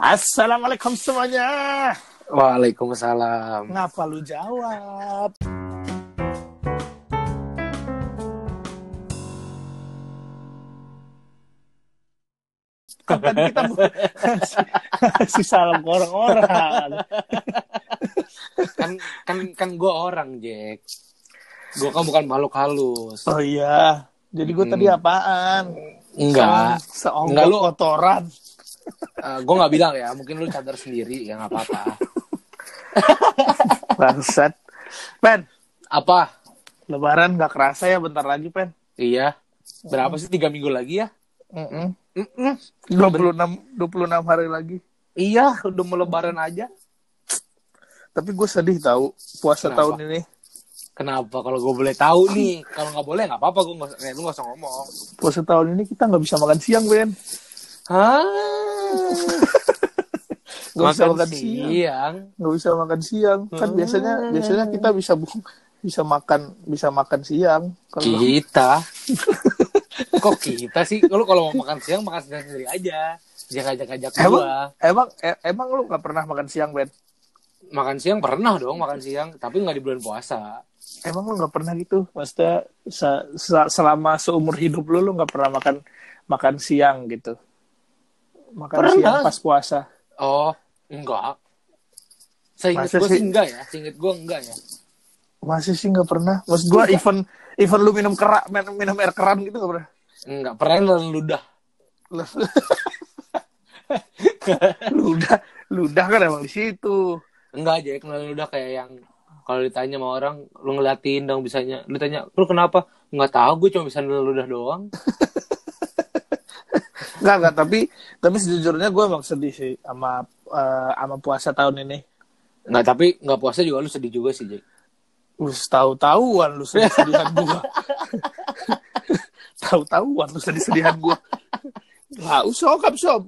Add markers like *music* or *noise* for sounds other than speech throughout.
Assalamualaikum semuanya. Waalaikumsalam. Ngapa lu jawab? Kapan kita ngasih *laughs* salam ke orang-orang? Kan kan kan gue orang, Jack. Gue kan bukan makhluk halus. Oh iya. Jadi gue tadi Hmm. apaan? Enggak. Seonggok Enggak, lu- kotoran. gue nggak bilang ya. Mungkin lu cadar sendiri ya nggak apa-apa. *laughs* Bangsat. Pen, Apa? lebaran gak kerasa ya bentar lagi, Pen. Iya. Berapa sih tiga minggu lagi ya? Mm-mm. Mm-mm. 26 26 hari lagi. Iya, udah mau lebaran aja. Tapi gue sedih tahu puasa Kenapa? tahun ini. Kenapa? Kalau gue boleh tahu nih, kalau nggak boleh nggak apa-apa. Gue nggak, eh, lu nggak usah ngomong. Puasa tahun ini kita nggak bisa makan siang, Ben. Hah? Nggak bisa Makan siang. siang. Nggak bisa makan siang. Kan Hmm. biasanya biasanya kita bisa bisa makan bisa makan siang. Kalau Kita. *laughs* Kok kita sih? Lu kalau mau makan siang makan sendiri sendiri aja. Jangan ajak-ajak emang gua. emang e- emang lu nggak pernah makan siang, Ben? Makan siang pernah dong makan siang, tapi nggak di bulan puasa. Emang lu nggak pernah gitu? Maksudnya se- se- selama seumur hidup lu lu nggak pernah makan makan siang gitu? Makan Pernah. siang pas puasa. Oh, enggak. Seingat Masa gue sih? enggak ya. Seingat gue enggak ya. Masih sih nggak pernah. Maksud gua even even lu minum kerak minum, minum air keran gitu nggak pernah. Enggak. Pernah nelen ludah. *laughs* ludah ludah kan emang di situ. Enggak aja. Nelen ludah kayak yang kalau ditanya sama orang, lu ngeliatin dong bisanya. Lu tanya, lu kenapa? Enggak tahu, gue cuma bisa ludah doang. *laughs* Enggak enggak tapi tapi sejujurnya gue emang sedih sih sama eh, sama puasa tahun ini. Enggak, tapi enggak puasa juga lu sedih juga sih, Jack. Lu tahu-tahuan lu sedih-sedihan gue. *laughs* tahu-tahuan lu sedih-sedihan gue. Lah, usokap sob.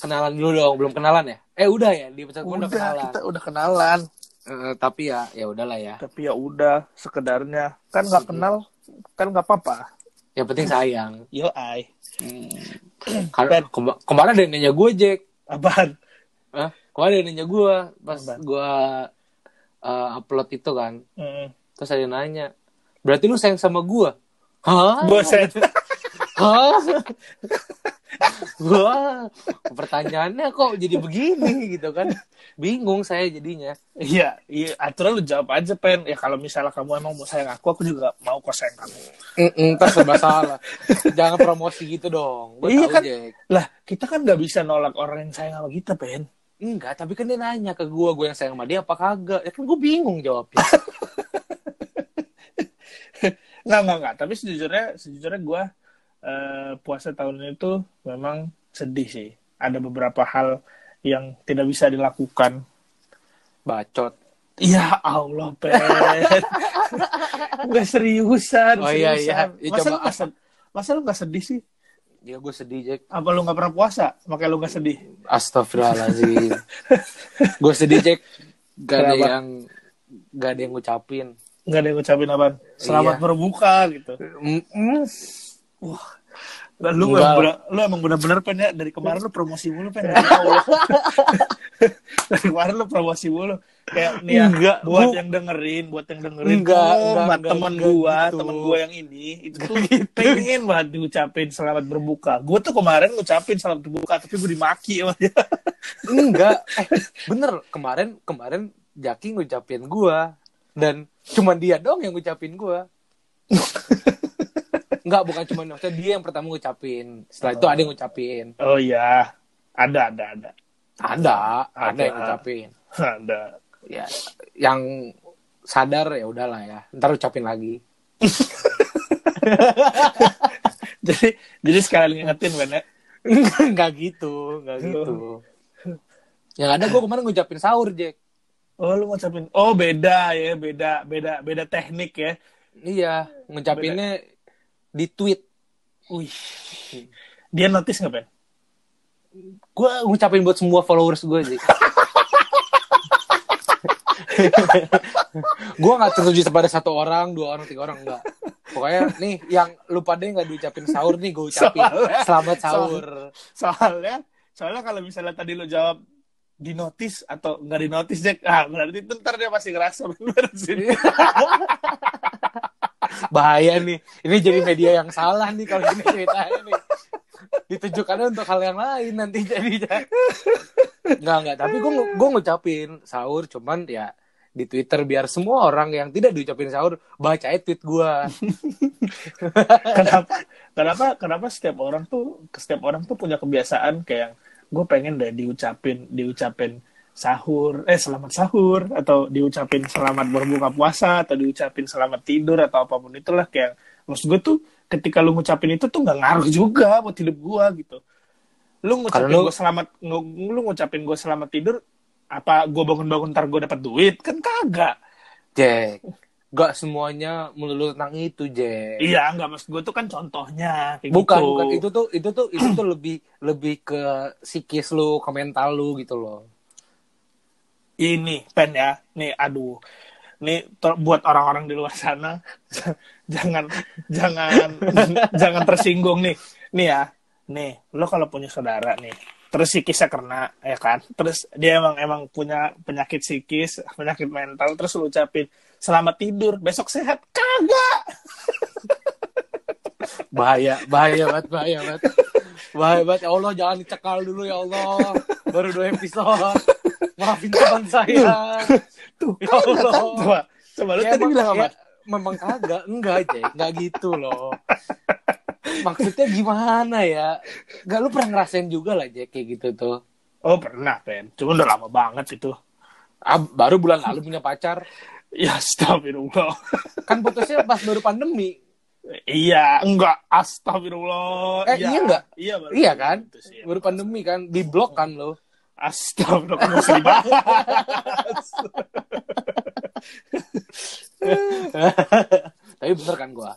Kenalan dulu dong, belum kenalan ya? Eh udah ya, di episode Udah, udah kenalan. kita udah kenalan. Eh, tapi ya, ya udahlah ya. Tapi ya udah sekedarnya. Kan nggak kenal, kan nggak apa-apa. Yang penting sayang. Yo ai. Karena kema- kemarin ada yang nanya gue, Jack. Apaan? Hah? Kemarin ada yang nanya gue pas gue uh, upload itu kan. Hmm. Terus ada yang nanya, berarti lu sayang sama gue? Hah? Boset. Hah? *laughs* Wah, pertanyaannya kok jadi begini gitu kan? Bingung saya jadinya. Iya, iya. Aturan lu jawab aja, Pen. Ya kalau misalnya kamu emang mau sayang aku, aku juga mau kok sayang kamu. Entar serba salah. Jangan promosi gitu dong. Gue Iya kan. Jack. Lah, kita kan nggak bisa nolak orang yang sayang sama kita, Pen. Enggak, tapi kan dia nanya ke gue, gue yang sayang sama dia apa kagak? Ya kan gue bingung jawabnya. *laughs* Nggak, nggak, nggak. Tapi sejujurnya, sejujurnya gue eh, puasa tahun ini tuh memang sedih sih. Ada beberapa hal yang tidak bisa dilakukan. Bacot. Ya Allah, Pen. *laughs* Nggak seriusan. Oh, iya, seriusan. iya. Ya, masa, coba lu sed- masa lu nggak sedih sih? Ya gue sedih, Jack. Apa lu nggak pernah puasa? Makanya lu nggak sedih? Astagfirullahaladzim. *laughs* gue sedih, Jack. Gak ada Kenapa? yang gak ada yang ngucapin. Nggak ada yang ngucapin apaan? Selamat Iya. berbuka gitu. Mm-mm. Nah, lu emang bener, lu emang bener-bener pen ya? Dari kemarin lu promosi mulu pen. Dari *laughs* dari kemarin lu promosi mulu. Kayak nih ya Enggak, buat yang dengerin buat yang dengerin Enggak, oh, enggak, buat enggak, teman gua gitu. teman gua yang ini itu tuh pengen banget diucapin selamat berbuka. Gua tuh kemarin ngucapin selamat berbuka tapi gua dimaki sama dia. *laughs* Enggak. Eh, bener. Kemarin kemarin Jaki ngucapin gua. Dan cuman dia dong yang ngucapin gua. *laughs* Enggak, bukan cuma maksudnya dia yang pertama ngucapin. Setelah itu ada yang ngucapin. oh iya ada ada ada Ada, ada, Ada. yang ngucapin. ada Ya, yang sadar ya udahlah ya. Ntar ucapin lagi. *laughs* jadi jadi sekali ngingetin ben ya Enggak gitu, enggak gitu. Yang ada gua kemarin ngucapin sahur, Jack. oh lu ngucapin oh beda ya beda beda beda teknik ya Iya, ngucapinnya di tweet. Wih. Dia notice nggak, Ben? Gue ngucapin buat semua followers gue sih. gue nggak tertuju kepada satu orang, dua orang, tiga orang enggak. Pokoknya nih yang lu pada nggak diucapin sahur nih gue ucapin Soalnya- selamat sahur. Soalnya soalnya kalau misalnya tadi lo jawab di notis atau nggak di notis Jack ah berarti itu ntar dia pasti ngerasa bener sih *laughs* bahaya nih. Ini jadi media yang salah nih kalau ini ceritanya nih. Ditujukannya untuk hal yang lain nanti jadinya. Nggak nggak. Tapi gue gue ngucapin sahur cuman ya di Twitter biar semua orang yang tidak diucapin sahur baca tweet gue kenapa kenapa kenapa setiap orang tuh setiap orang tuh punya kebiasaan kayak gue pengen deh diucapin diucapin sahur eh selamat sahur atau diucapin selamat berbuka puasa atau diucapin selamat tidur atau apa pun itulah kayak maksud gue tuh ketika lu ngucapin itu tuh nggak ngaruh juga buat hidup gue gitu. Lu ngucapin lu- gue selamat lu ngucapin gue selamat tidur apa gue bangun-bangun ntar gue dapat duit? Kan kagak. Jack gak semuanya melulu tentang itu Jack. Iya nggak maksud gue tuh kan contohnya kayak bukan gitu. bukan. Itu tuh itu tuh itu tuh lebih lebih ke psikis lu ke mental lu gitu loh ini pen ya. Nih aduh. Nih ter- buat orang-orang di luar sana *laughs* jangan jangan *laughs* jangan tersinggung nih. Nih ya. Nih lo kalau punya saudara nih terus psikisnya kena ya kan? Terus dia emang emang punya penyakit psikis *laughs* penyakit mental terus lu ucapin selamat tidur besok sehat. Kagak! Bahaya bahaya banget bahaya banget. Bahaya banget. Ya Allah jangan dicekal dulu ya Allah. Baru dua episode maafin teman saya. Tuh Ya kagak Allah. kan coba coba lu Ya, tadi bilang apa? ya, memang kagak enggak Jack enggak gitu loh. Maksudnya gimana ya? Enggak lu pernah ngerasain juga lah Jack kayak gitu tuh. Oh pernah pen. Cuma udah lama banget itu Ah, baru bulan lalu punya pacar. Ya astagfirullah. Kan putusnya pas baru pandemi. Iya, enggak. Astagfirullah. Eh, iya. enggak? Iya, baru iya kan? putus, iya. baru pandemi kan. Di blok kan lo Astagfirullah, mesti dibahas. *laughs* tapi bener kan gua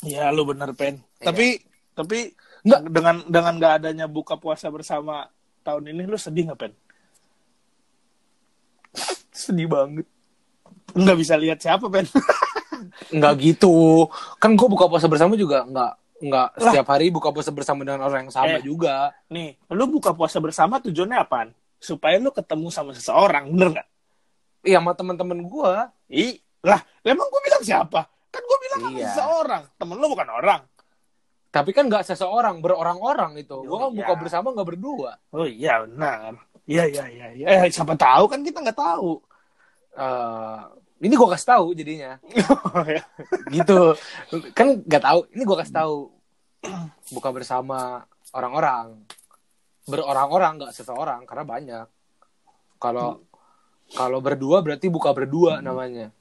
Iya, lu bener, Pen. Tapi, tapi Enggak. dengan dengan nggak adanya buka puasa bersama tahun ini, lu sedih nggak, Pen? sedih banget Nggak bisa lihat siapa, Pen. nggak gitu kan gua buka puasa bersama juga nggak nggak setiap hari buka puasa bersama dengan orang yang sama Eh. juga Nih, lu buka puasa bersama tujuannya apaan? Supaya lu ketemu sama seseorang, bener nggak? iya sama teman-teman gua Ih, lah, emang gue bilang siapa? Kan gue bilang sama Iya. seseorang. Temen lu bukan orang. tapi kan nggak seseorang berorang-orang itu gua kan Iya. buka bersama nggak berdua Oh iya, benar. Iya, iya, iya. iya. Eh, siapa tahu kan kita nggak tahu. Eh, ini gua kasih tahu jadinya. Oh, iya. gitu. Kan nggak tahu. Ini gua kasih tahu. Buka bersama orang-orang. Berorang-orang nggak seseorang karena banyak. Kalau kalau berdua berarti buka berdua namanya.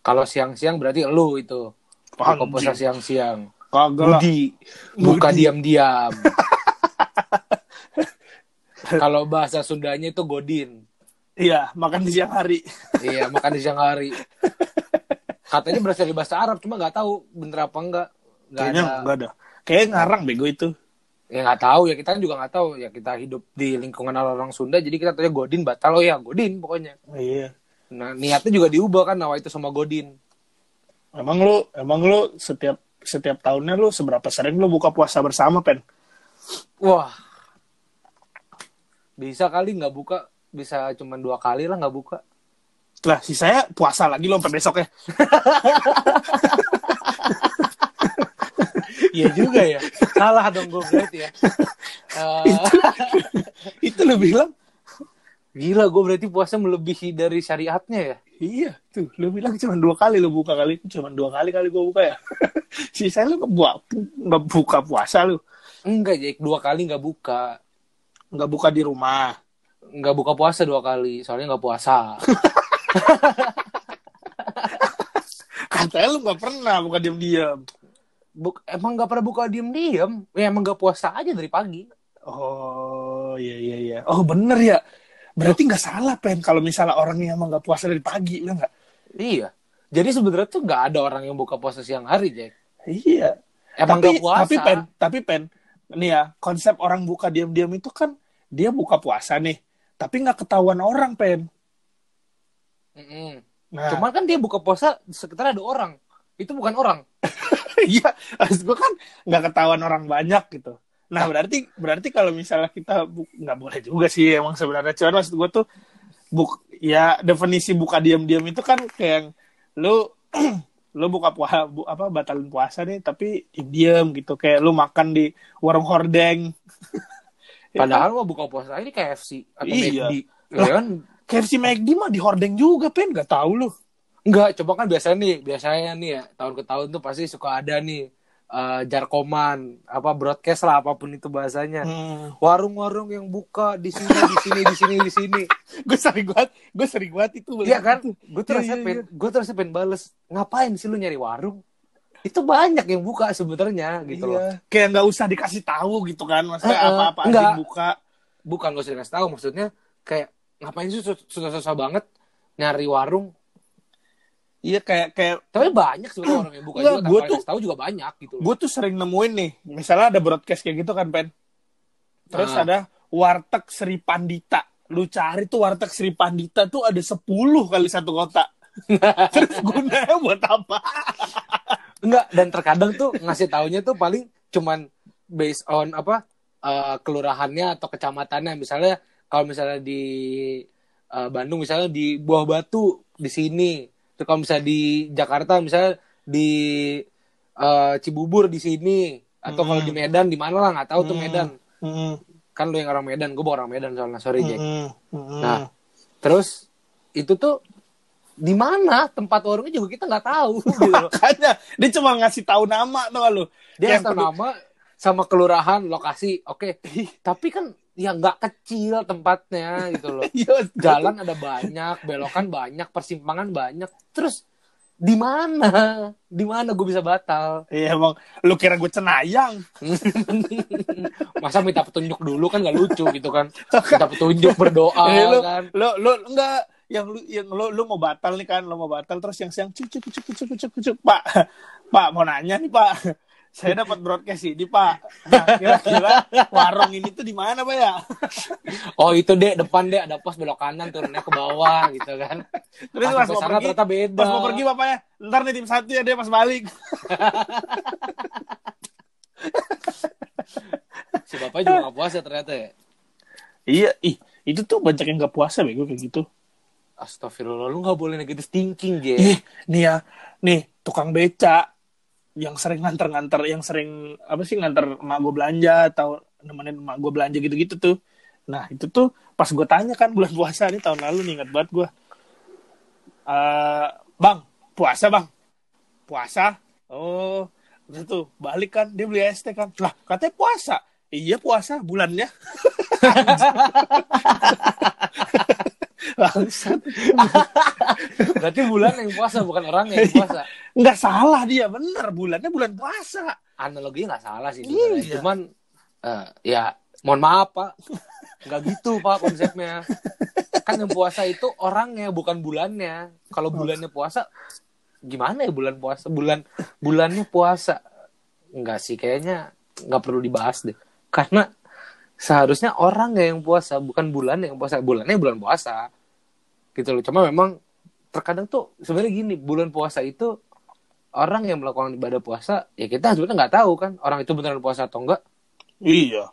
Kalau siang-siang berarti lu itu. Buka puasa siang-siang. Kagak. Budi. Buka diam-diam. *laughs* Kalau bahasa Sundanya itu godin Iya, makan di siang hari. Iya, makan di siang hari. Katanya berasal dari bahasa Arab, cuma nggak tahu bener apa enggak. Nggak Kayaknya ada. enggak ada. Kayaknya ngarang bego itu. Ya nggak tahu ya kita kan juga nggak tahu ya kita hidup di lingkungan orang Sunda, jadi kita tanya Godin batal oh ya Godin pokoknya. Iya. Nah niatnya juga diubah kan nama itu sama Godin. Emang lu, emang lu setiap setiap tahunnya lu seberapa sering lu buka puasa bersama, Pen? Wah, bisa kali nggak buka, bisa cuma dua kali lah nggak buka. Lah, si saya puasa lagi lo sampai besok ya. *laughs* Iya juga ya, salah dong gue berarti ya. *laughs* Eh, itu lu bilang? gila gue berarti puasa melebihi dari syariatnya ya. Iya, tuh. Lu bilang cuma dua kali lu buka kali itu cuma dua kali kali gua buka ya. *laughs* si saya lu nggak buka, nggak buka puasa lu. Enggak, Jack, dua kali nggak buka. Nggak buka di rumah. Nggak buka puasa dua kali soalnya nggak puasa *laughs* Katanya lu nggak pernah buka diam-diam. Buk, emang nggak pernah buka diem diem ya emang nggak puasa aja dari pagi Oh iya iya iya. Oh bener ya. Berarti nggak salah pen kalau misalnya orang yang emang nggak puasa dari pagi, ya nggak? iya jadi sebenarnya tuh nggak ada orang yang buka puasa siang hari Jack Iya. emang tapi nggak puasa tapi pen tapi pen nih ya konsep orang buka diam-diam itu kan dia buka puasa nih, tapi nggak ketahuan orang pen. Mm-mm. Nah, cuman kan dia buka puasa sekitar ada orang itu bukan orang *laughs* iya, maksud gue kan nggak ketahuan orang banyak gitu. Nah berarti berarti kalau misalnya kita nggak boleh juga sih emang sebenarnya cuman maksud gue tuh buk ya definisi buka diam-diam itu kan kayak lu *clears throat* lu buka puasa bu, apa batalin puasa nih tapi diam gitu kayak lu makan di warung hordeng *laughs* Padahal mah buka puasa ini KFC atau Iya. McD. Ya Lah. kan? KFC McD mah di hordeng juga pen nggak tahu lu Enggak, coba kan biasanya nih, biasanya nih ya, tahun ke tahun tuh pasti suka ada nih eh, jarkoman, apa broadcast lah apa pun itu bahasanya. hmm. Warung-warung yang buka di sini, di sini, di sini, di sini. *laughs* gue sering banget gue sering banget itu Iya kan? Gue tuh Iya, rasanya iya, pengen, gue rasanya pengen bales. Ngapain sih lu nyari warung? Itu banyak yang buka sebenarnya gitu loh. Iya. kayak nggak usah dikasih tahu gitu kan maksudnya apa-apa aja enggak. buka Bukan gak usah dikasih tahu, maksudnya kayak ngapain sih sus- susah-susah banget nyari warung? iya kayak kayak Tapi banyak sebenarnya orang yang buka Enggak, juga gua tuh- tahu juga banyak gitu loh. gue tuh sering nemuin nih misalnya ada broadcast kayak gitu kan pen terus Ah. ada warteg Sri Pandita lu cari tuh warteg Sri Pandita tuh ada 10 kali satu kota *laughs* terus gunanya buat apa Enggak, dan terkadang tuh ngasih taunya tuh paling cuman based on apa eh, kelurahannya atau kecamatannya. Misalnya kalau misalnya di eh, Bandung misalnya di Buah Batu di sini. Terus kalau misalnya di Jakarta misalnya di eh, Cibubur di sini atau kalau Hmm. di Medan di mana lah nggak tahu tuh Hmm. Medan. Hmm, Kan lu yang orang Medan, gue bukan orang Medan soalnya sorry Jack. hmm, hmm. Nah, terus itu tuh di mana tempat warungnya juga kita nggak tahu *laughs* gitu loh. makanya dia cuma ngasih tahu nama tuh lu dia asal perlu- nama sama kelurahan lokasi. Oke tapi kan ya nggak kecil tempatnya gitu loh. *laughs* Iya, jalan ada banyak belokan banyak persimpangan banyak. Terus di mana? Di mana gue bisa batal? Iya emang. Lu kira gue cenayang? *laughs* Masa minta petunjuk dulu kan gak lucu gitu kan? Minta petunjuk berdoa Eh, lu, kan? lu lu enggak yang lu yang lu lu mau batal nih kan lu mau batal terus yang siang cuk cuk cuk cuk cuk pak *laughs* pak mau nanya nih pak. *laughs* Saya dapat broadcast ini pak. Nah, kira-kira warung ini tuh di mana pak ya? *laughs* Oh itu deh depan deh ada pos belok kanan turunnya ke bawah gitu kan. Terus Pas mau sana pergi ternyata beda. pas mau pergi bapaknya ntar nih tim satu ya dia pas balik. Si bapak juga gak puasa ternyata ya? Iya ih itu tuh banyak yang gak puasa bego kayak gitu Astagfirullah lu gak boleh negatif thinking Ge. Ih nih ya nih tukang beca yang sering nganter-nganter yang sering apa sih nganter emak gue belanja atau nemenin emak gue belanja gitu-gitu tuh. Nah itu tuh pas gue tanya kan bulan puasa nih tahun lalu nih ingat banget gue Eh bang puasa bang. Puasa? Oh terus tuh balik kan dia beli ST kan. Lah katanya puasa? Iya puasa bulannya *laughs* *laughs* Bangsat. *laughs* Berarti bulan yang puasa bukan orang yang puasa. nggak salah dia bener bulannya bulan puasa Analoginya nggak salah sih. Iya. Cuman eh, ya mohon maaf pak, nggak gitu pak konsepnya. Kan yang puasa itu orangnya bukan bulannya. Kalau bulannya puasa, gimana ya bulan puasa? Bulan bulannya puasa, nggak sih kayaknya nggak perlu dibahas deh. Karena seharusnya orangnya yang puasa bukan bulan yang puasa. Bulannya bulan puasa, gitu loh. Cuma memang terkadang tuh sebenarnya gini bulan puasa itu orang yang melakukan ibadah puasa ya kita sebenarnya nggak tahu kan orang itu beneran puasa atau enggak iya.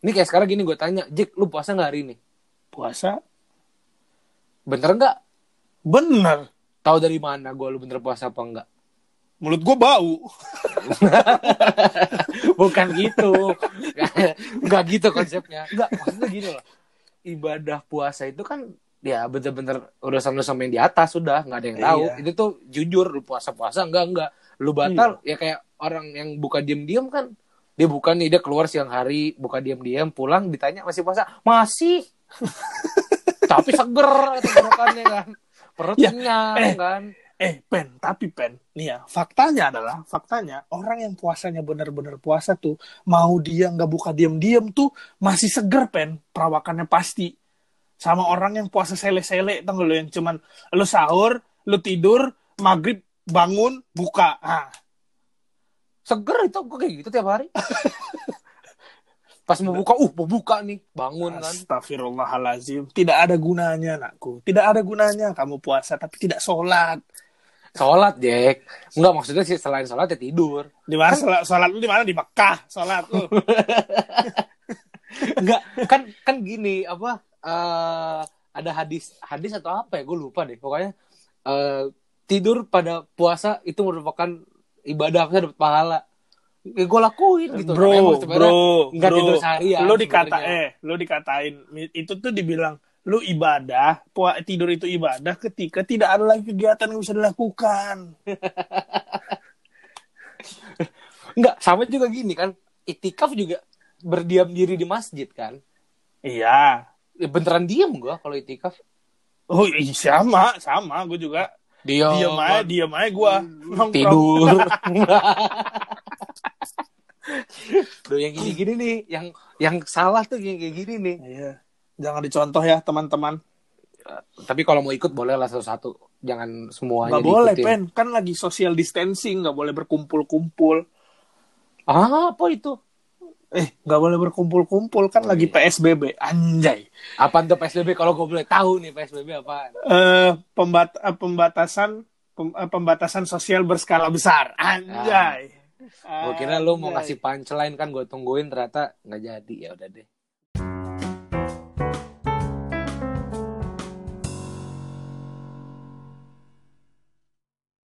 Ini kayak sekarang gini gue tanya Jack lu puasa nggak hari ini? Puasa? Bener nggak? Bener. Tahu dari mana gue lu bener puasa apa enggak mulut gue bau. *laughs* Bukan gitu. *laughs* Nggak gitu konsepnya. Nggak maksudnya gini loh. Ibadah puasa itu kan ya bener-bener urusan lu sama yang di atas sudah nggak ada yang tahu. Iya. itu tuh jujur lu puasa puasa enggak enggak lu batal ya kayak orang yang buka diem-diem kan. Dia bukan nih dia keluar siang hari buka diem-diem pulang ditanya masih puasa? Masih. *laughs* Tapi seger tenggorokannya kan. Perut Ya, eh. kan. eh pen tapi pen nih ya faktanya adalah faktanya orang yang puasanya bener-bener puasa tuh mau dia nggak buka diem-diem tuh masih seger pen. Perawakannya pasti sama orang yang puasa sele-sele tau nggak lo yang cuman lu sahur lu tidur maghrib bangun buka. Ah seger itu kok kayak gitu tiap hari? *laughs* Pas mau buka uh mau buka nih bangun kan. Astagfirullahalazim tidak ada gunanya anakku. Tidak ada gunanya kamu puasa tapi tidak sholat. Sholat Jack. Enggak maksudnya sih selain sholat ya tidur. Di mana sholat, sholat lu di mana? Di Mekah sholat lu. *laughs* Enggak kan kan gini apa eh ada hadis hadis atau apa ya gue lupa deh pokoknya eh tidur pada puasa itu merupakan ibadah apa dapat pahala ya, gue lakuin gitu bro, sebenarnya bro, nggak tidur seharian Lu dikata sebenarnya. eh, lu dikatain itu tuh dibilang lu ibadah, pua- tidur itu ibadah ketika tidak ada lagi kegiatan yang bisa dilakukan. *laughs* Enggak, sama juga gini kan. Itikaf juga berdiam diri di masjid kan. Iya. Ya, beneran diam gua kalau itikaf. Oh, iya, sama, sama. Gue juga Diam. diam aja, diam aja gue. *laughs* Tidur. *laughs* Duh, yang gini-gini nih, yang yang salah tuh kayak gini nih. Iya. Jangan dicontoh ya teman-teman. Tapi kalau mau ikut boleh lah satu-satu. Jangan semuanya Gak boleh. Pen. Kan lagi social distancing, gak boleh berkumpul-kumpul. Ah, apa itu? Eh, gak boleh berkumpul-kumpul kan lagi PSBB. Anjay. Apa tuh PSBB kalau gue boleh tahu nih PSBB apa? Eh, pembat eh, pembatasan pem- eh, pembatasan sosial berskala besar. Anjay. Gue kira lu mau ngasih punchline kan gue tungguin ternyata nggak jadi ya udah deh.